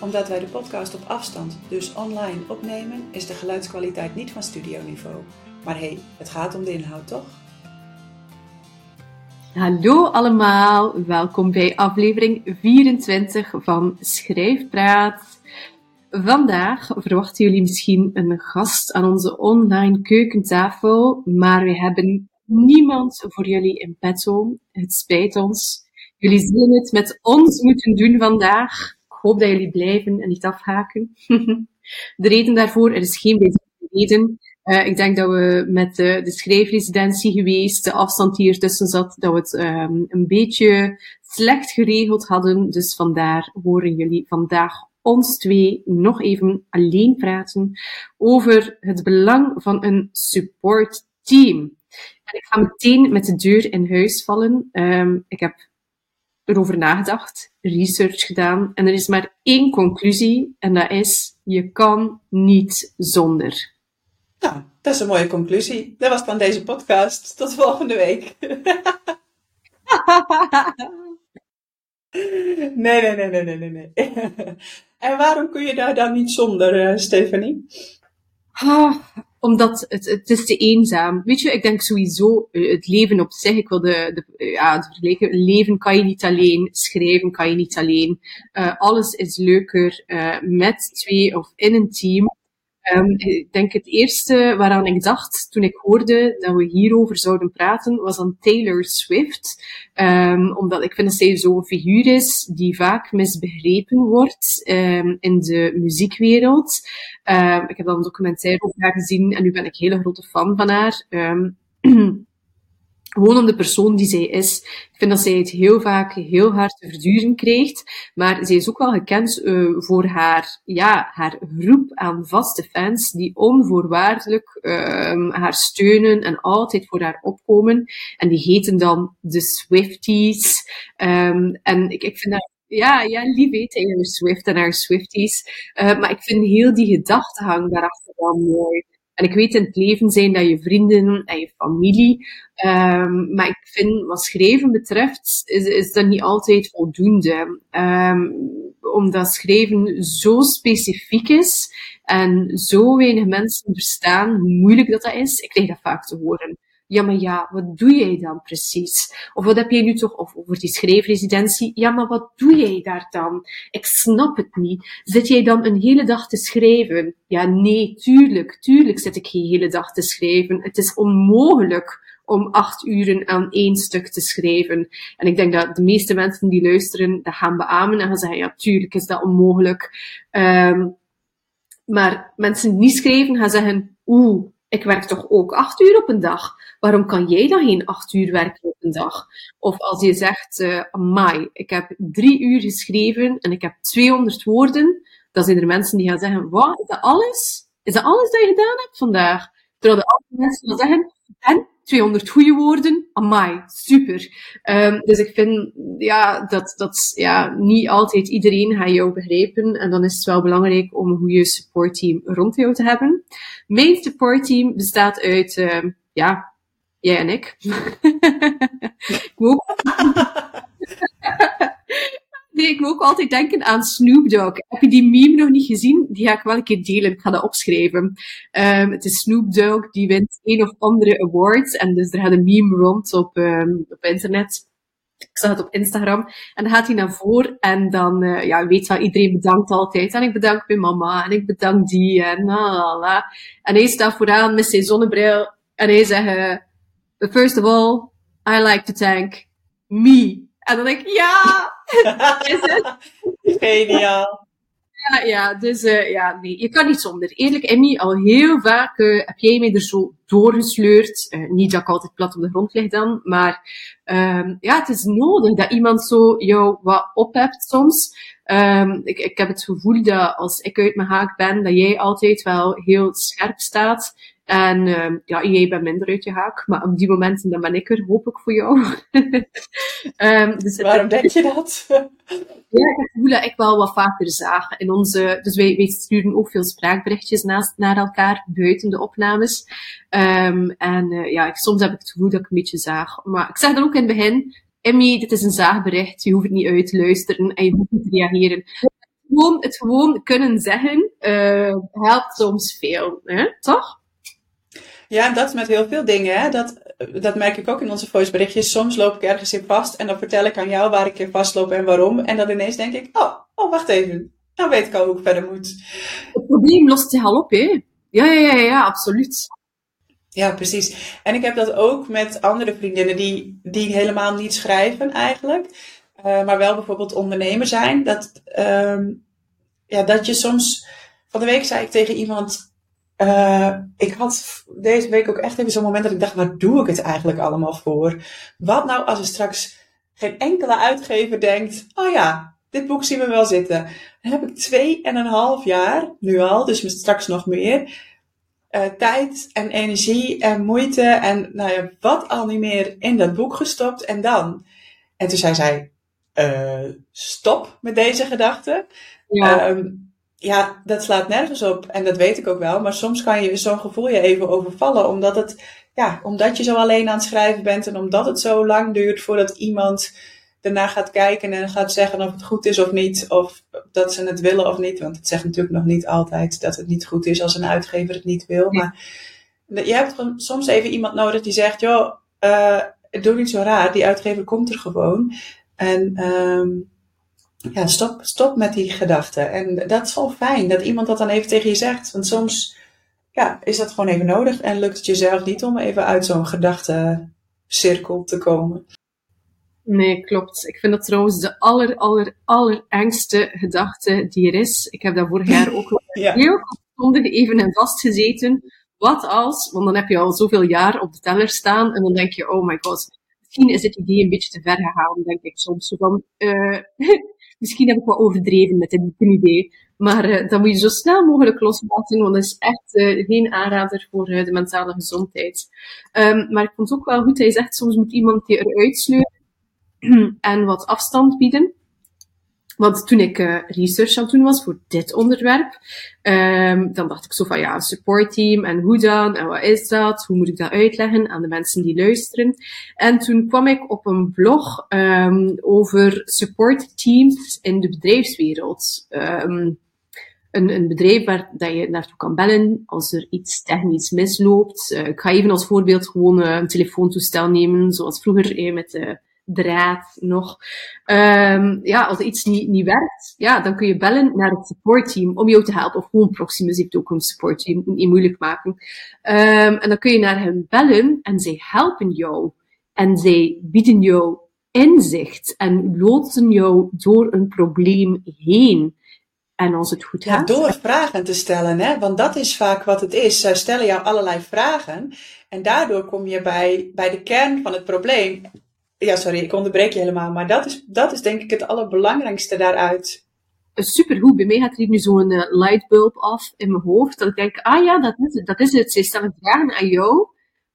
Omdat wij de podcast op afstand, dus online, opnemen, is de geluidskwaliteit niet van studioniveau. Maar hé, hey, het gaat om de inhoud, toch? Hallo allemaal, welkom bij aflevering 24 van Schrijfpraat. Vandaag verwachten jullie misschien een gast aan onze online keukentafel, maar we hebben niemand voor jullie in petto. Het spijt ons. Jullie zullen het met ons moeten doen vandaag. Hoop dat jullie blijven en niet afhaken. de reden daarvoor, is geen bijzondere reden. Uh, ik denk dat we met de, de schrijfresidentie geweest, de afstand die ertussen zat, dat we het um, een beetje slecht geregeld hadden. Dus vandaar horen jullie vandaag ons twee nog even alleen praten over het belang van een support team. En ik ga meteen met de deur in huis vallen. Um, ik heb erover nagedacht, research gedaan en er is maar één conclusie en dat is, je kan niet zonder. Nou, dat is een mooie conclusie. Dat was dan deze podcast. Tot volgende week. nee, nee, nee, nee, nee, nee. en waarom kun je daar dan niet zonder, uh, Stephanie? Ah, omdat het, het is te eenzaam. Weet je, ik denk sowieso het leven op zich. Ik wil de, de, ja, het vergelijken. Leven kan je niet alleen. Schrijven kan je niet alleen. Uh, alles is leuker met twee of in een team. Um, ik denk het eerste waaraan ik dacht toen ik hoorde dat we hierover zouden praten, was aan Taylor Swift. Um, omdat ik vind dat zij zo'n figuur is die vaak misbegrepen wordt um, in de muziekwereld. ik heb dan een documentaire over haar gezien en nu ben ik een hele grote fan van haar. Gewoon om de persoon die zij is. Ik vind dat zij het heel vaak heel hard te verduren krijgt. Maar zij is ook wel gekend uh, voor haar, ja, haar groep aan vaste fans die onvoorwaardelijk uh, haar steunen en altijd voor haar opkomen. En die heten dan de Swifties. Um, en ik, ik vind dat ja, ja, lief weet Taylor Swift en haar Swifties. Uh, maar ik vind heel die gedachtegang daarachter wel mooi. En ik weet in het leven zijn dat je vrienden en je familie. Um, maar ik vind, wat schrijven betreft, is, is dat niet altijd voldoende. Um, omdat schrijven zo specifiek is en zo weinig mensen verstaan hoe moeilijk dat, dat is. Ik krijg dat vaak te horen ja, maar ja, wat doe jij dan precies? Of wat heb jij nu toch, of over die schrijfresidentie, ja, maar wat doe jij daar dan? Ik snap het niet. Zit jij dan een hele dag te schrijven? Ja, nee, tuurlijk, tuurlijk zit ik geen hele dag te schrijven. Het is onmogelijk om acht uren aan één stuk te schrijven. En ik denk dat de meeste mensen die luisteren, dat gaan beamen en gaan zeggen, ja, tuurlijk is dat onmogelijk. Um, maar mensen die niet schrijven gaan zeggen, oeh, ik werk toch ook acht uur op een dag. Waarom kan jij dan geen acht uur werken op een dag? Of als je zegt, uh, amai, ik heb drie uur geschreven en ik heb 200 woorden, dan zijn er mensen die gaan zeggen, wat, is dat alles? Is dat alles dat je gedaan hebt vandaag? Terwijl de andere mensen dan zeggen, en 200 goede woorden, amai, super. Um, dus ik vind ja, dat, dat ja, niet altijd iedereen gaat jou begrijpen. En dan is het wel belangrijk om een goede supportteam rond jou te hebben. Mijn supportteam bestaat uit, uh, ja, jij en ik. ik moet Ik moet ook altijd denken aan Snoop Dogg. Heb je die meme nog niet gezien? Die ga ik wel een keer delen. Ik ga dat opschrijven. Um, het is Snoop Dogg, die wint een of andere awards. En dus er gaat een meme rond op, um, op internet. Ik zag het op Instagram. En dan gaat hij naar voren en dan, uh, ja, weet wel, iedereen bedankt altijd. En ik bedank mijn mama en ik bedank die en la la. En hij staat vooraan met zijn zonnebril en hij zegt, uh, first of all, I like to thank me. En dan denk ik, ja. Geniaal. Ja, ja, dus uh, ja, nee, je kan niet zonder. Eerlijk, Emmy, al heel vaak uh, heb jij mij er zo doorgesleurd. Uh, niet dat ik altijd plat op de grond lig dan, maar um, ja, het is nodig dat iemand zo jou wat ophebt soms. Um, ik, ik heb het gevoel dat als ik uit mijn haak ben, dat jij altijd wel heel scherp staat En uh, ja, jij bent minder uit je haak, maar op die momenten dan ben ik er, hoop ik voor jou. um, dus Waarom denk je dat? ja, ik gevoel dat ik wel wat vaker zag. In onze, dus wij, wij sturen ook veel spraakberichtjes naast, naar elkaar, buiten de opnames. Um, en uh, ja, ik, soms heb ik het gevoel dat ik een beetje zaag. Maar ik zeg dan ook in het begin, Emmy, dit is een zaagbericht, je hoeft het niet uit te luisteren en je hoeft niet te reageren. Gewoon, het gewoon kunnen zeggen, uh, helpt soms veel, hè? toch? Ja, en dat is met heel veel dingen. Hè? Dat, dat merk ik ook in onze voiceberichtjes. Soms loop ik ergens in vast en dan vertel ik aan jou waar ik in vastloop en waarom. En dan ineens denk ik, oh, oh wacht even. Nou weet ik al hoe ik verder moet. Het probleem lost zich al op, hè? Ja, ja, ja, ja, absoluut. Ja, precies. En ik heb dat ook met andere vriendinnen die, die helemaal niet schrijven eigenlijk. Uh, maar wel bijvoorbeeld ondernemer zijn. Dat, uh, ja, dat je soms... Van de week zei ik tegen iemand uh, ik had deze week ook echt even zo'n moment dat ik dacht, waar doe ik het eigenlijk allemaal voor? Wat nou als er straks geen enkele uitgever denkt, oh ja, dit boek zien we wel zitten. Dan heb ik twee en een half jaar, nu al, dus straks nog meer, uh, tijd en energie en moeite en nou ja, wat al niet meer in dat boek gestopt en dan? En toen zei zij, uh, stop met deze gedachten. Ja. Um, ja, dat slaat nergens op. En dat weet ik ook wel. Maar soms kan je zo'n gevoel je even overvallen. Omdat, het, ja, omdat je zo alleen aan het schrijven bent. En omdat het zo lang duurt voordat iemand erna gaat kijken en gaat zeggen of het goed is of niet. Of dat ze het willen of niet. Want het zegt natuurlijk nog niet altijd dat het niet goed is als een uitgever het niet wil. Maar je hebt soms even iemand nodig die zegt: joh, uh, doe niet zo raar. Die uitgever komt er gewoon. En um, ja, stop, stop met die gedachten. En dat is wel fijn dat iemand dat dan even tegen je zegt. Want soms ja, is dat gewoon even nodig en lukt het jezelf niet om even uit zo'n gedachtencirkel te komen. Nee, klopt. Ik vind dat trouwens de aller, aller, aller engste gedachte die er is. Ik heb daar vorig jaar ook ja. heel grondig even in vastgezeten. Wat als, want dan heb je al zoveel jaar op de teller staan en dan denk je, oh my god, misschien is dit idee een beetje te ver gegaan, denk ik soms. Van, uh, Misschien heb ik wat overdreven met dit idee. Maar uh, dat moet je zo snel mogelijk loslaten, want dat is echt uh, geen aanrader voor uh, de mentale gezondheid. Um, maar ik vond het ook wel goed, hij zegt soms moet iemand die eruit sleuren en wat afstand bieden. Want toen ik uh, research aan het was voor dit onderwerp, um, dan dacht ik zo van ja, een supportteam en hoe dan en wat is dat? Hoe moet ik dat uitleggen aan de mensen die luisteren? En toen kwam ik op een blog um, over supportteams in de bedrijfswereld. Um, een, een bedrijf waar dat je naartoe kan bellen als er iets technisch misloopt. Uh, ik ga even als voorbeeld gewoon uh, een telefoontoestel nemen, zoals vroeger eh, met de draad nog. Um, ja, als iets niet, niet werkt, ja, dan kun je bellen naar het supportteam om jou te helpen. Of gewoon Proximus heeft ook een supportteam, niet moeilijk maken. Um, en dan kun je naar hen bellen en zij helpen jou. En zij bieden jou inzicht en loodsen jou door een probleem heen. En als het goed gaat. Ja, door vragen te stellen, hè? want dat is vaak wat het is. Zij stellen jou allerlei vragen en daardoor kom je bij, bij de kern van het probleem. Ja, sorry, ik onderbreek je helemaal. Maar dat is, dat is denk ik het allerbelangrijkste daaruit. Supergoed. Bij mij gaat er hier nu zo'n uh, lightbulb af in mijn hoofd. Dat ik denk, ah ja, dat is het. Dat is het. Zij stellen vragen aan jou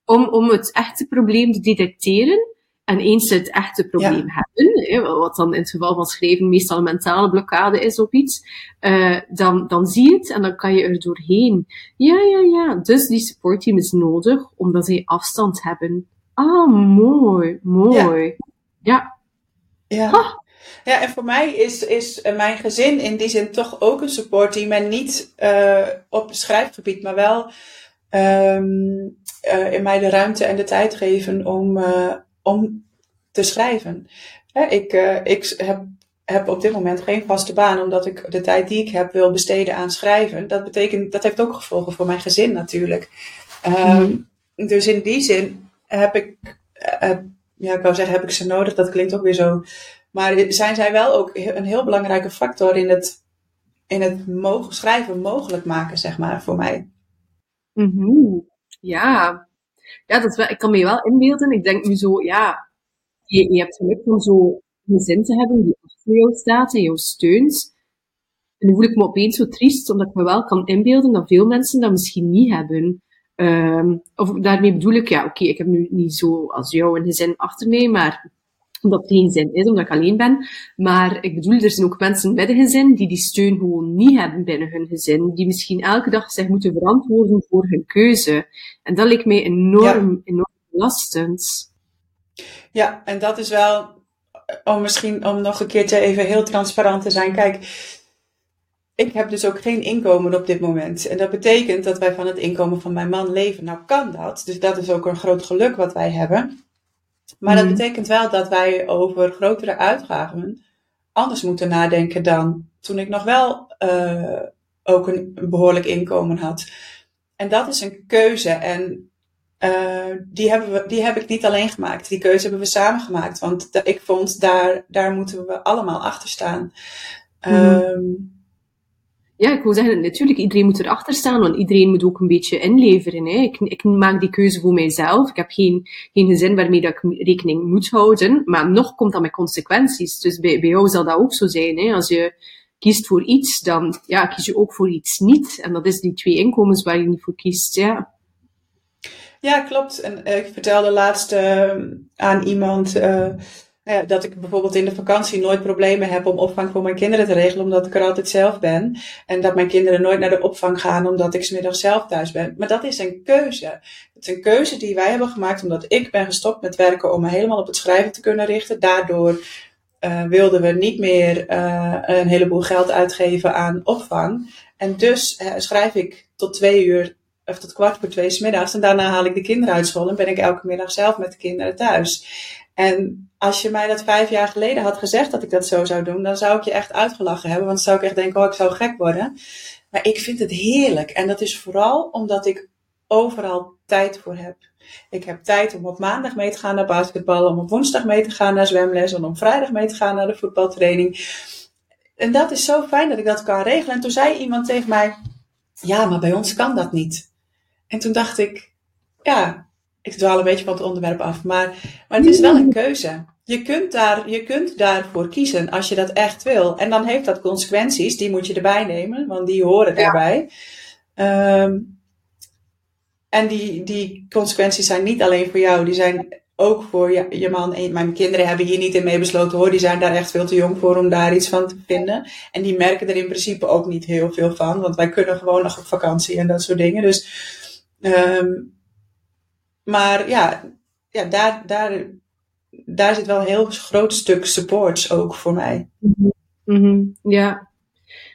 om, om het echte probleem te detecteren. En eens ze het echte probleem hebben, hè, wat dan in het geval van schrijven meestal een mentale blokkade is op iets, uh, dan, dan zie je het en dan kan je er doorheen. Ja, ja, ja. Dus die supportteam is nodig omdat zij afstand hebben Ah, mooi, mooi. Ja. Ja. Ja, en voor mij is, is mijn gezin in die zin toch ook een supportteam. En niet uh, op schrijfgebied, maar wel um, uh, in mij de ruimte en de tijd geven om, uh, om te schrijven. ik ik heb, heb op dit moment geen vaste baan, omdat ik de tijd die ik heb wil besteden aan schrijven. Dat betekent, dat heeft ook gevolgen voor mijn gezin natuurlijk. Um, Dus in die zin heb ik, uh, ja, ik wou zeggen, heb ik ze nodig? Dat klinkt ook weer zo. Maar zijn zij wel ook een heel belangrijke factor in het, in het mogen, schrijven mogelijk maken, zeg maar, voor mij. Mm Ja, ja dat ik kan me wel inbeelden. Ik denk nu zo, ja, je, je hebt geluk om zo een zin te hebben die achter jou staat en jou steunt. En dan voel ik me opeens zo triest, omdat ik me wel kan inbeelden dat veel mensen dat misschien niet hebben. Um, of daarmee bedoel ik, ja, oké, ik heb nu niet zo als jou een gezin achter mij, maar omdat het geen zin is, omdat ik alleen ben. Maar ik bedoel, er zijn ook mensen met een gezin die die steun gewoon niet hebben binnen hun gezin. Die misschien elke dag zich moeten verantwoorden voor hun keuze. En dat lijkt mij enorm, enorm belastend. Ja, en dat is wel, om misschien om nog een keertje even heel transparant te zijn. Kijk, ik heb dus ook geen inkomen op dit moment. En dat betekent dat wij van het inkomen van mijn man leven. Nou kan dat. Dus dat is ook een groot geluk wat wij hebben. Maar dat mhm. betekent wel dat wij over grotere uitgaven anders moeten nadenken dan toen ik nog wel uh, ook een behoorlijk inkomen had. En dat is een keuze. En uh, die, hebben we, die heb ik niet alleen gemaakt. Die keuze hebben we samen gemaakt. Want ik vond, daar, daar moeten we allemaal achter staan. Mm. Um, ja, ik wil zeggen, natuurlijk, iedereen moet erachter staan, want iedereen moet ook een beetje inleveren. Hè. Ik, ik maak die keuze voor mijzelf. Ik heb geen, geen gezin waarmee dat ik rekening moet houden, maar nog komt dat met consequenties. Dus bij, bij jou zal dat ook zo zijn. Hè. Als je kiest voor iets, dan ja, kies je ook voor iets niet. En dat is die twee inkomens waar je niet voor kiest. Ja. Ja, klopt. En uh, ik vertelde laatst uh, aan iemand uh, ja, dat ik bijvoorbeeld in de vakantie nooit problemen heb om opvang voor mijn kinderen te regelen, omdat ik er altijd zelf ben. En dat mijn kinderen nooit naar de opvang gaan, omdat ik smiddag zelf thuis ben. Maar dat is een keuze. Het is een keuze die wij hebben gemaakt, omdat ik ben gestopt met werken om me helemaal op het schrijven te kunnen richten. Daardoor uh, wilden we niet meer uh, een heleboel geld uitgeven aan opvang. En dus schrijf ik tot twee uur of tot kwart voor twee smiddags. En daarna haal ik de kinderen uit school en ben ik elke middag zelf met de kinderen thuis. En als je mij dat vijf jaar geleden had gezegd dat ik dat zo zou doen, dan zou ik je echt uitgelachen hebben. Want dan zou ik echt denken, oh, ik zou gek worden. Maar ik vind het heerlijk. En dat is vooral omdat ik overal tijd voor heb. Ik heb tijd om op maandag mee te gaan naar basketbal, om op woensdag mee te gaan naar zwemles, om op vrijdag mee te gaan naar de voetbaltraining. En dat is zo fijn dat ik dat kan regelen. En toen zei iemand tegen mij, ja, maar bij ons kan dat niet. En toen dacht ik, ja, ik dwaal een beetje van het onderwerp af, maar, maar het is wel een keuze. Je kunt, daar, je kunt daarvoor kiezen als je dat echt wil. En dan heeft dat consequenties, die moet je erbij nemen, want die horen erbij. Um, en die, die consequenties zijn niet alleen voor jou, die zijn ook voor je, je man. En mijn kinderen hebben hier niet in mee besloten hoor, die zijn daar echt veel te jong voor om daar iets van te vinden. En die merken er in principe ook niet heel veel van, want wij kunnen gewoon nog op vakantie en dat soort dingen. Dus, um, maar ja, ja daar, daar, daar zit wel een heel groot stuk support ook voor mij. Mm -hmm. Ja.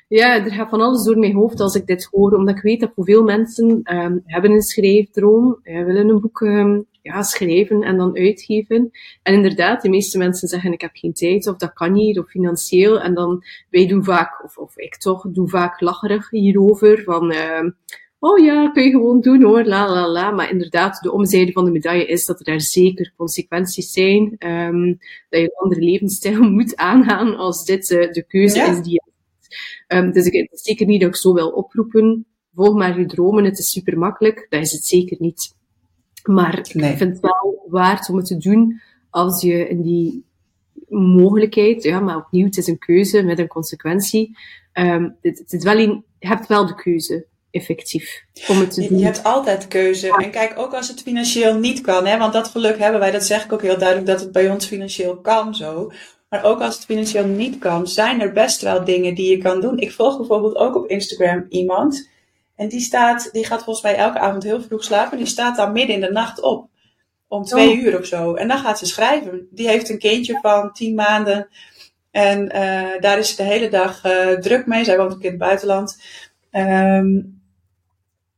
Ja, er gaat van alles door mijn hoofd als ik dit hoor, omdat ik weet dat voor veel mensen um, hebben een schrijfdroom, uh, willen een boek um, ja, schrijven en dan uitgeven. En inderdaad, de meeste mensen zeggen ik heb geen tijd of dat kan niet of financieel. En dan wij doen vaak, of, of ik toch, doe vaak lacherig hierover van uh, oh ja, kun je gewoon doen hoor, la la la. Maar inderdaad, de omzijde van de medaille is dat er daar zeker consequenties zijn. Um, dat je een andere levensstijl moet aangaan als dit uh, de keuze is die je hebt. Um, dus ik, het is zeker niet dat ik zo wil oproepen. Volg maar je dromen, het is super makkelijk. Dat is het zeker niet. Maar ik vind het wel waard om het te doen als je in die mogelijkheid, ja, maar opnieuw, het is een keuze met een consequentie. Um, het, het is wel een, je hebt wel de keuze effectief om het te doen. Je, hebt altijd keuze. En kijk, ook als het financieel niet kan, hè, want dat geluk hebben wij, dat zeg ik ook heel duidelijk, dat het bij ons financieel kan zo. Maar ook als het financieel niet kan, zijn er best wel dingen die je kan doen. Ik volg bijvoorbeeld ook op Instagram iemand. En die staat, die gaat volgens mij elke avond heel vroeg slapen. Die staat dan midden in de nacht op. Om twee oh. uur of zo. En dan gaat ze schrijven. Die heeft een kindje van tien maanden. En uh, daar is ze de hele dag uh, druk mee. Zij woont ook in het buitenland. Um,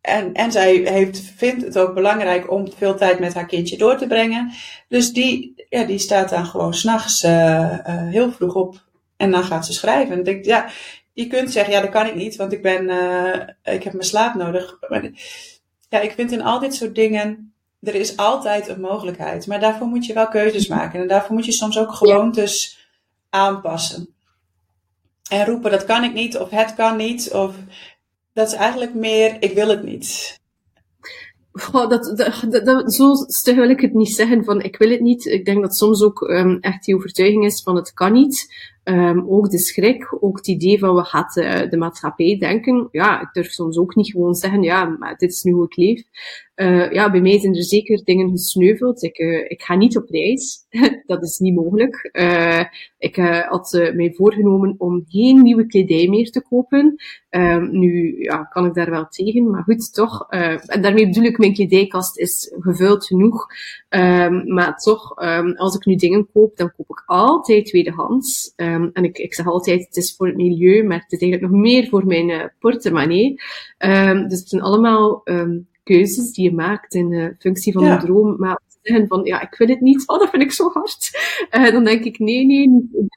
en, en zij heeft, vindt het ook belangrijk om veel tijd met haar kindje door te brengen. Dus die, ja, die staat dan gewoon s'nachts uh, uh, heel vroeg op en dan gaat ze schrijven. En ik denk, ja, je kunt zeggen, ja, dat kan ik niet, want ik ben, uh, ik heb mijn slaap nodig. Maar, ja, ik vind in al dit soort dingen, er is altijd een mogelijkheid. Maar daarvoor moet je wel keuzes maken. En daarvoor moet je soms ook gewoontes aanpassen. En roepen, dat kan ik niet, of het kan niet, of dat is eigenlijk meer, ik wil het niet. Dat, dat, zo stug wil ik het niet zeggen van ik wil het niet. Ik denk dat soms ook um, echt die overtuiging is van het kan niet. Um, ook de schrik, ook het idee van wat gaat de, de maatschappij denken. Ja, ik durf soms ook niet gewoon zeggen, ja, maar dit is nu hoe ik leef. Uh, ja, bij mij zijn er zeker dingen gesneuveld. Ik, uh, ik ga niet op reis. dat is niet mogelijk. Ik had mij voorgenomen om geen nieuwe kledij meer te kopen. Um, nu ja, kan ik daar wel tegen, maar goed, toch. en daarmee bedoel ik, mijn kledijkast is gevuld genoeg. Um, maar toch, als ik nu dingen koop, dan koop ik altijd tweedehands. En ik, ik zeg altijd, het is voor het milieu, maar het is eigenlijk nog meer voor mijn portemonnee. dus het zijn allemaal keuzes die je maakt in uh, functie van ja. een droom. Maar zeggen van, ja, ik wil het niet, oh, dat vind ik zo hard. Uh, dan denk ik, nee, nee, niet.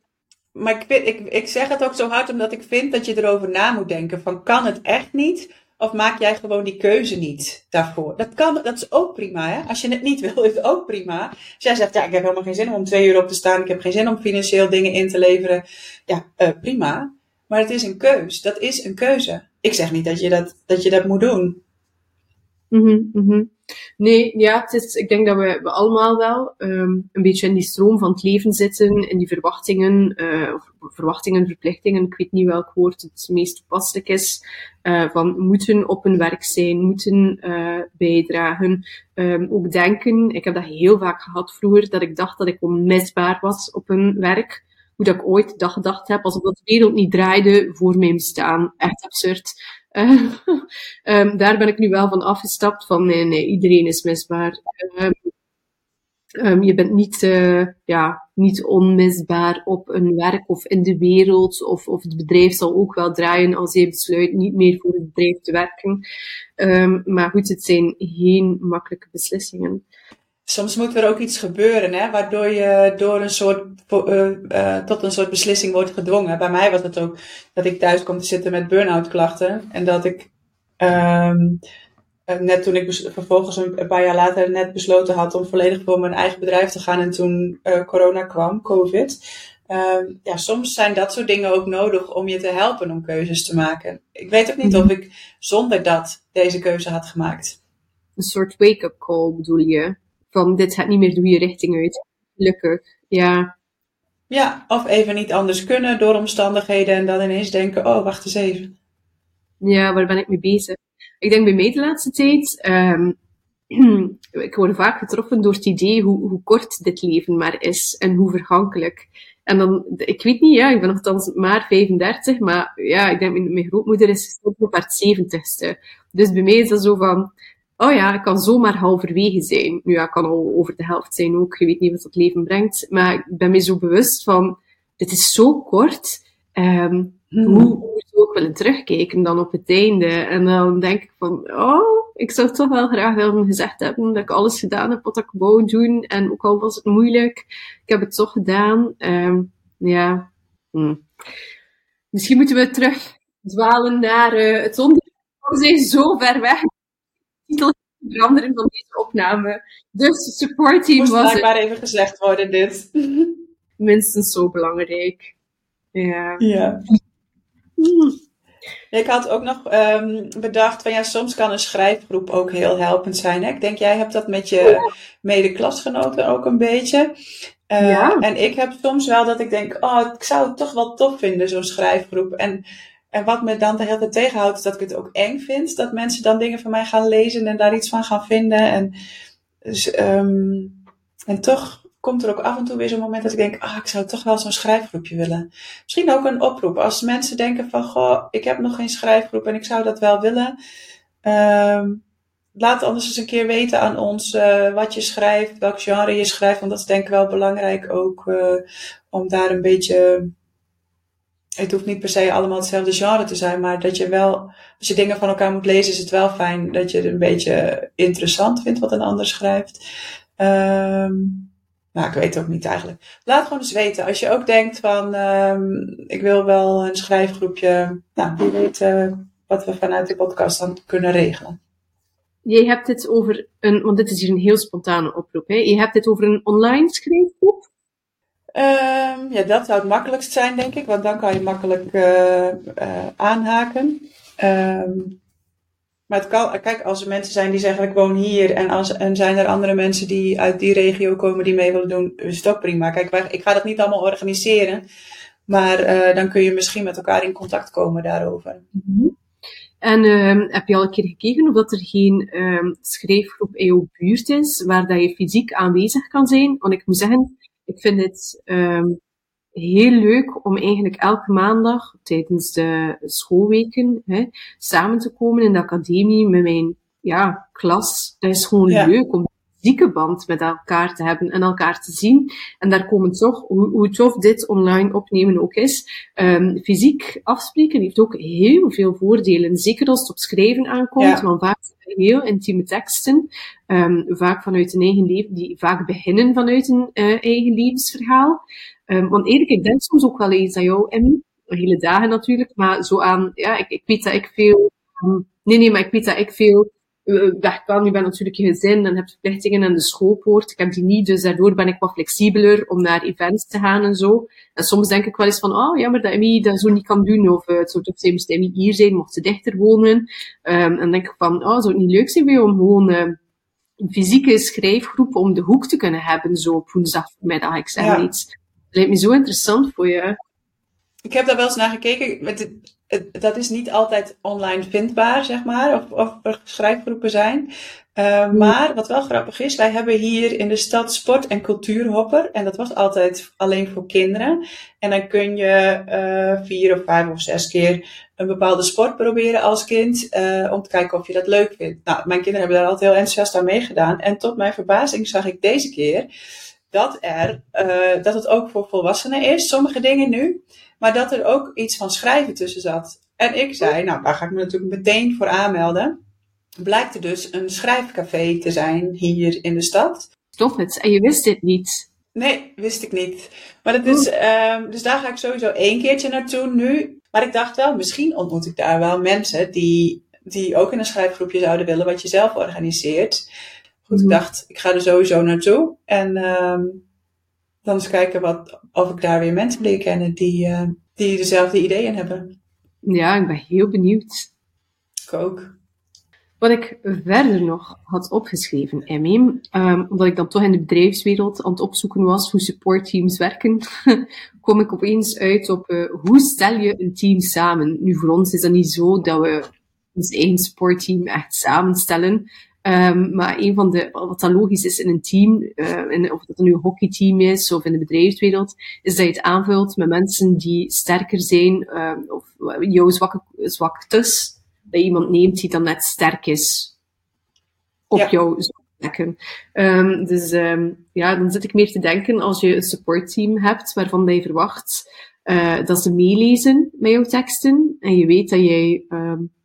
Maar ik, ik, ik zeg het ook zo hard omdat ik vind dat je erover na moet denken. Van, kan het echt niet? Of maak jij gewoon die keuze niet daarvoor? Dat, kan, dat is ook prima, hè? Als je het niet wil, is het ook prima. Als jij zegt, ja, ik heb helemaal geen zin om twee uur op te staan. Ik heb geen zin om financieel dingen in te leveren. Ja, uh, prima. Maar het is een keus. Dat is een keuze. Ik zeg niet dat je dat, dat, je dat moet doen. Mm -hmm, Nee, ja, ik denk dat we, we allemaal wel um, een beetje in die stroom van het leven zitten, in die verwachtingen, uh, verwachtingen, verplichtingen, ik weet niet welk woord het meest toepasselijk is, uh, van moeten op een werk zijn, moeten uh, bijdragen, um, ook denken. Ik heb dat heel vaak gehad vroeger, dat ik dacht dat ik onmisbaar was op een werk hoe dat ik ooit dat gedacht heb, alsof de wereld niet draaide voor mijn bestaan. Echt absurd. Um, daar ben ik nu wel van afgestapt, van nee, nee, iedereen is misbaar. Um, um, je bent niet, uh, ja, niet onmisbaar op een werk of in de wereld, of, of het bedrijf zal ook wel draaien als je besluit niet meer voor het bedrijf te werken. maar goed, het zijn geen makkelijke beslissingen soms moet er ook iets gebeuren, hè, waardoor je door een soort, uh, uh, tot een soort beslissing wordt gedwongen. Bij mij was het ook dat ik thuis kwam te zitten met burn-out klachten. En dat ik, um, net toen ik vervolgens een, paar jaar later net besloten had om volledig voor mijn eigen bedrijf te gaan. En toen uh, corona kwam, COVID. Um, ja, soms zijn dat soort dingen ook nodig om je te helpen om keuzes te maken. Ik weet ook niet of ik zonder dat deze keuze had gemaakt. Een soort wake-up call bedoel je? Van dit gaat niet meer de goede richting uit. Gelukkig, ja. Ja, of even niet anders kunnen door omstandigheden en dan ineens denken, oh, wacht eens even. Ja, waar ben ik mee bezig? Ik denk bij mij de laatste tijd, um, ik word vaak getroffen door het idee hoe, hoe kort dit leven maar is en hoe vergankelijk. En dan, ik weet niet, ja, ik ben nogthans maar 35, maar ja, ik denk, mijn, mijn grootmoeder is gestopt op haar 70ste. Dus bij mij is dat zo van, oh ja, ik kan zomaar halverwege zijn. Nu ja, ik kan al over de helft zijn ook. Je weet niet wat het leven brengt. Maar ik ben me zo bewust van, dit is zo kort. Um, Hoe, hoe zou ik willen terugkijken dan op het einde? En dan denk ik van, oh, ik zou toch wel graag willen gezegd hebben dat ik alles gedaan heb wat ik wou doen. En ook al was het moeilijk, ik heb het toch gedaan. Um, ja. Hm. Misschien moeten we terug dwalen naar uh, het onderwerp. We zijn zo ver weg titel veranderen van deze opname. Dus support team Moest was blijkbaar even gezegd worden dit. Minstens zo belangrijk. Ja. Ja. Ik had ook nog um, bedacht van ja, soms kan een schrijfgroep ook heel helpend zijn. Hè? Ik denk, jij hebt dat met je mede-klasgenoten ook een beetje. Uh, ja. En ik heb soms wel dat ik denk, oh, ik zou het toch wel tof vinden, zo'n schrijfgroep. En en wat me dan de hele tijd tegenhoudt, is dat ik het ook eng vind. Dat mensen dan dingen van mij gaan lezen en daar iets van gaan vinden. En, dus, um, en toch komt er ook af en toe weer zo'n moment dat ik denk, ah, ik zou toch wel zo'n schrijfgroepje willen. Misschien ook een oproep. Als mensen denken van, goh, ik heb nog geen schrijfgroep en ik zou dat wel willen. Um, laat anders eens een keer weten aan ons uh, wat je schrijft, welk genre je schrijft. Want dat is denk ik wel belangrijk ook uh, om daar een beetje het hoeft niet per se allemaal hetzelfde genre te zijn, maar dat je wel, als je dingen van elkaar moet lezen, is het wel fijn dat je het een beetje interessant vindt wat een ander schrijft. Um, nou, ik weet het ook niet eigenlijk. Laat gewoon eens weten. Als je ook denkt van, um, ik wil wel een schrijfgroepje, nou, wie weet uh, wat we vanuit de podcast dan kunnen regelen. Je hebt het over een, want dit is hier een heel spontane oproep, hè? Je hebt het over een online schrijfgroep? Um, ja, dat zou het makkelijkst zijn, denk ik, want dan kan je makkelijk uh, uh, aanhaken. Um, maar het kan, kijk, als er mensen zijn die zeggen ik woon hier en, als, en zijn er andere mensen die uit die regio komen die mee willen doen, is ook prima. Kijk, ik ga dat niet allemaal organiseren, Maar uh, dan kun je misschien met elkaar in contact komen daarover. Mm En uh, heb je al een keer gekeken of dat er geen schrijfgroep in jouw buurt is, waar dat je fysiek aanwezig kan zijn? Want ik moet zeggen, ik vind het um, heel leuk om eigenlijk elke maandag tijdens de schoolweken hè, samen te komen in de academie met mijn ja, klas. Dat is gewoon ja. leuk om fysieke band met elkaar te hebben en elkaar te zien. En daar komen toch, hoe, hoe tof dit online opnemen ook is, um, fysiek afspreken heeft ook heel veel voordelen. Zeker als het op schrijven aankomt, ja. want vaak heel intieme teksten, um, vaak vanuit een eigen leven, die vaak beginnen vanuit een uh, eigen levensverhaal. Um, want eerlijk, ik denk soms ook wel eens aan jou, Emmy, hele dagen natuurlijk, maar zo aan, ja, ik, ik weet dat ik veel, nee, nee, maar ik weet dat ik veel weg kan. Je bent natuurlijk je gezin en hebt verplichtingen aan de schoolpoort. Ik heb die niet, dus daardoor ben ik wat flexibeler om naar events te gaan en zo. En soms denk ik wel eens van, oh jammer dat Emmy dat zo niet kan doen. Of uh, het zou toch zijn, moest Emmy hier zijn, mocht ze dichter wonen. Um, en denk ik van, oh, zou het niet leuk zijn om gewoon een fysieke schrijfgroep om de hoek te kunnen hebben, zo op woensdagmiddag, ik zeg ja. iets. Lijkt me zo interessant voor je. Ik heb daar wel eens naar gekeken. Met dat is niet altijd online vindbaar, zeg maar, of, of er schrijfgroepen zijn. Uh, maar wat wel grappig is, wij hebben hier in de stad sport- en cultuurhopper. En dat was altijd alleen voor kinderen. En dan kun je uh, vier of vijf of zes keer een bepaalde sport proberen als kind. Uh, om te kijken of je dat leuk vindt. Nou, mijn kinderen hebben daar altijd heel enthousiast aan meegedaan. En tot mijn verbazing zag ik deze keer dat, er, dat het ook voor volwassenen is, sommige dingen nu. Maar dat er ook iets van schrijven tussen zat. En ik zei, nou, daar ga ik me natuurlijk meteen voor aanmelden. Blijkt er dus een schrijfcafé te zijn hier in de stad. Stop het. En je wist dit niet? Nee, wist ik niet. Maar dat is, um, dus daar ga ik sowieso één keertje naartoe nu. Maar ik dacht wel, misschien ontmoet ik daar wel mensen die, die ook in een schrijfgroepje zouden willen, wat je zelf organiseert. Goed, ik dacht, ik ga er sowieso naartoe. En um, dan eens kijken wat, of ik daar weer mensen leer kennen die, uh, die dezelfde ideeën hebben. Ja, ik ben heel benieuwd. Ik ook. Wat ik verder nog had opgeschreven, Emmy, um, omdat ik dan toch in de bedrijfswereld aan het opzoeken was hoe supportteams werken, kom ik opeens uit op uh, hoe stel je een team samen. Nu, voor ons is dat niet zo dat we ons eigen sportteam echt samenstellen. Um, maar een van de, wat dan logisch is in een team, uh, in, of dat nu een hockeyteam is of in de bedrijfswereld, is dat je het aanvult met mensen die sterker zijn, uh, of jouw zwakke, zwaktes, dat je iemand neemt die dan net sterk is op ja. jouw plekken. Um, dus um, ja, dan zit ik meer te denken als je een supportteam hebt waarvan je verwacht uh, dat ze meelezen met jouw teksten en je weet dat jij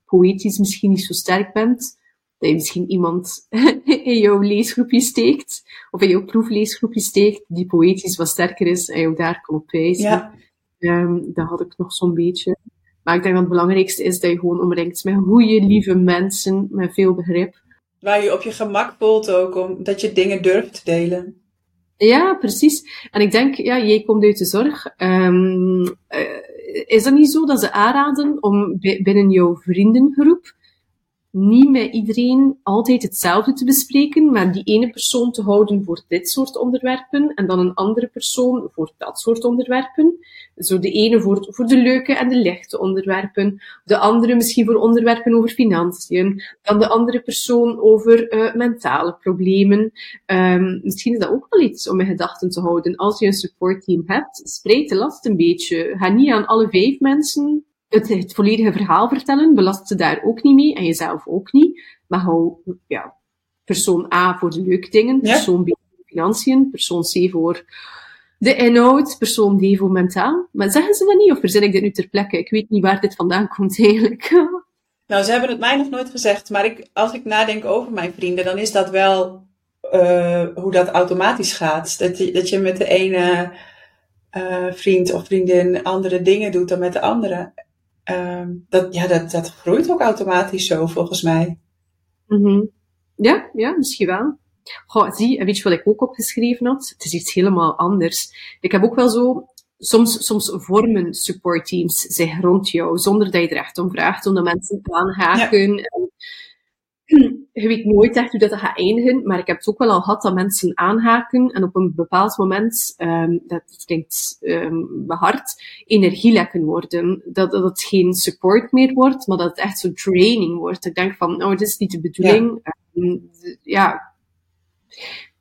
poëtisch misschien niet zo sterk bent, dat je misschien iemand in jouw leesgroepje steekt, of in jouw proefleesgroepje steekt, die poëtisch wat sterker is en jou daar kan op wijzen. Ja. Um, dat had ik nog zo'n beetje. Maar ik denk dat het belangrijkste is dat je gewoon omringt met goede, lieve mensen, met veel begrip. Waar je op je gemak voelt ook, om, dat je dingen durft te delen. Ja, precies. En ik denk, ja, jij komt uit de zorg. Um, uh, is dat niet zo dat ze aanraden om binnen jouw vriendengroep niet met iedereen altijd hetzelfde te bespreken, maar die ene persoon te houden voor dit soort onderwerpen en dan een andere persoon voor dat soort onderwerpen. Zo de ene voor, voor de leuke en de lichte onderwerpen, de andere misschien voor onderwerpen over financiën, dan de andere persoon over uh, mentale problemen. Um, misschien is dat ook wel iets om in gedachten te houden. Als je een supportteam hebt, spreid de last een beetje. Ga niet aan alle vijf mensen het, het volledige verhaal vertellen, belast ze daar ook niet mee en jezelf ook niet. Maar hou ja, persoon A voor de leuke dingen, persoon B voor financiën, persoon C voor de inhoud, persoon D voor mentaal. Maar zeggen ze dat niet of verzin ik dit nu ter plekke? Ik weet niet waar dit vandaan komt eigenlijk. Nou, ze hebben het mij nog nooit gezegd, maar ik, als ik nadenk over mijn vrienden, dan is dat wel uh, hoe dat automatisch gaat. Dat je, dat je met de ene uh, vriend of vriendin andere dingen doet dan met de andere. Um, dat, ja, dat, dat groeit ook automatisch zo, volgens mij. Mm -hmm. Ja, ja, misschien wel. Goh, zie, weet je wat ik ook opgeschreven had? Het is iets helemaal anders. Ik heb ook wel zo, soms, soms vormen supportteams zich rond jou, zonder dat je er echt om vraagt, omdat mensen aanhaken. Ja. En je weet nooit echt hoe dat gaat eindigen, maar ik heb het ook wel al gehad dat mensen aanhaken en op een bepaald moment, um, dat klinkt um, hard, energielekken worden. Dat, dat het geen support meer wordt, maar dat het echt zo training wordt. Ik denk van, nou, dit is niet de bedoeling. Ja. Um, ja.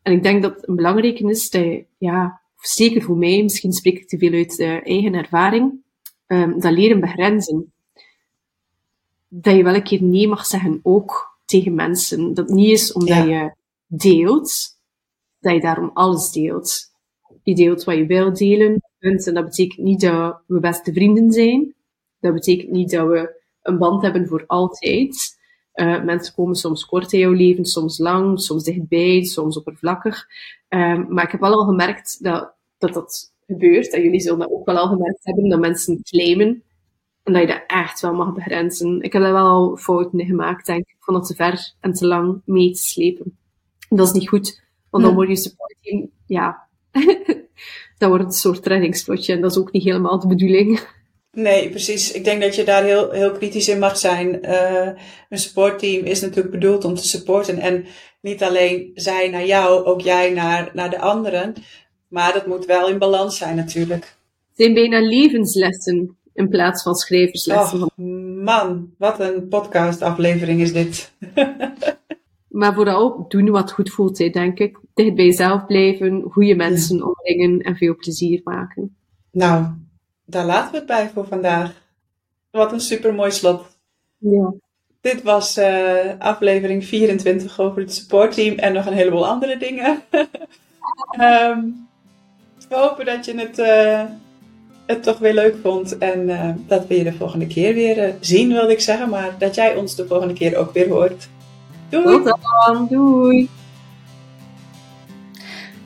En ik denk dat een belangrijke is dat je, ja, zeker voor mij, misschien spreek ik te veel uit uh, eigen ervaring, dat leren begrenzen. Dat je wel een keer nee mag zeggen ook tegen mensen. Dat niet is omdat je deelt, dat je daarom alles deelt. Je deelt wat je wil delen. En dat betekent niet dat we beste vrienden zijn. Dat betekent niet dat we een band hebben voor altijd. Uh, mensen komen soms kort in jouw leven, soms lang, soms dichtbij, soms oppervlakkig. Um, maar ik heb wel al gemerkt dat, dat dat gebeurt. En jullie zullen dat ook wel al gemerkt hebben, dat mensen claimen en dat je dat echt wel mag begrenzen. Ik heb daar wel al fouten in gemaakt, denk ik. Vond dat te ver en te lang mee te slepen. Dat is niet goed, want dan word je supporting, ja, dat wordt een soort trainingsplotje en dat is ook niet helemaal de bedoeling. Nee, precies. Ik denk dat je daar heel, heel kritisch in mag zijn. Uh, een supportteam is natuurlijk bedoeld om te supporten. En niet alleen zij naar jou, ook jij naar, naar de anderen. Maar dat moet wel in balans zijn natuurlijk. Het zijn bijna levenslessen in plaats van schrijverslessen. Oh, man, wat een podcastaflevering is dit. maar vooral doen wat goed voelt, denk ik. Dicht bij jezelf blijven, goede mensen omringen en veel plezier maken. Nou, daar laten we het bij voor vandaag. Wat een super mooi slot. Ja. Dit was uh, aflevering 24 over het supportteam en nog een heleboel andere dingen. um, we hopen dat je het. Uh, het toch weer leuk vond. En uh, dat we je de volgende keer weer uh, zien, wilde ik zeggen. Maar dat jij ons de volgende keer ook weer hoort. Doei! Tot dan, doei!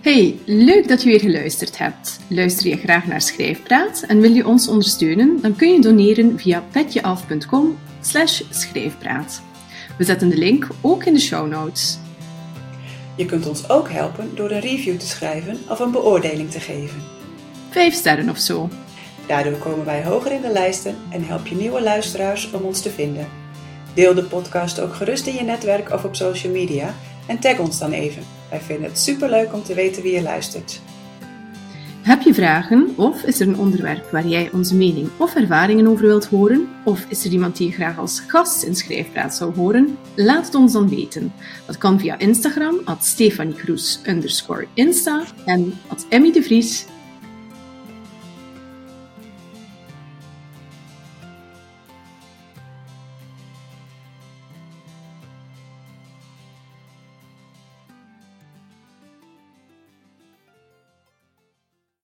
Hey, leuk dat je weer geluisterd hebt. Luister je graag naar Schrijfpraat en wil je ons ondersteunen? Dan kun je doneren via petjeaf.com schrijfpraat. We zetten de link ook in de show notes. Je kunt ons ook helpen door een review te schrijven of een beoordeling te geven. Vijf sterren of zo. Daardoor komen wij hoger in de lijsten en help je nieuwe luisteraars om ons te vinden. Deel de podcast ook gerust in je netwerk of op social media en tag ons dan even. Wij vinden het superleuk om te weten wie je luistert. Heb je vragen of is er een onderwerp waar jij onze mening of ervaringen over wilt horen? Of is er iemand die je graag als gast in Schrijfpraat zou horen? Laat het ons dan weten. Dat kan via Instagram, at Stefanie Kroes, Insta en at Emmy de Vries,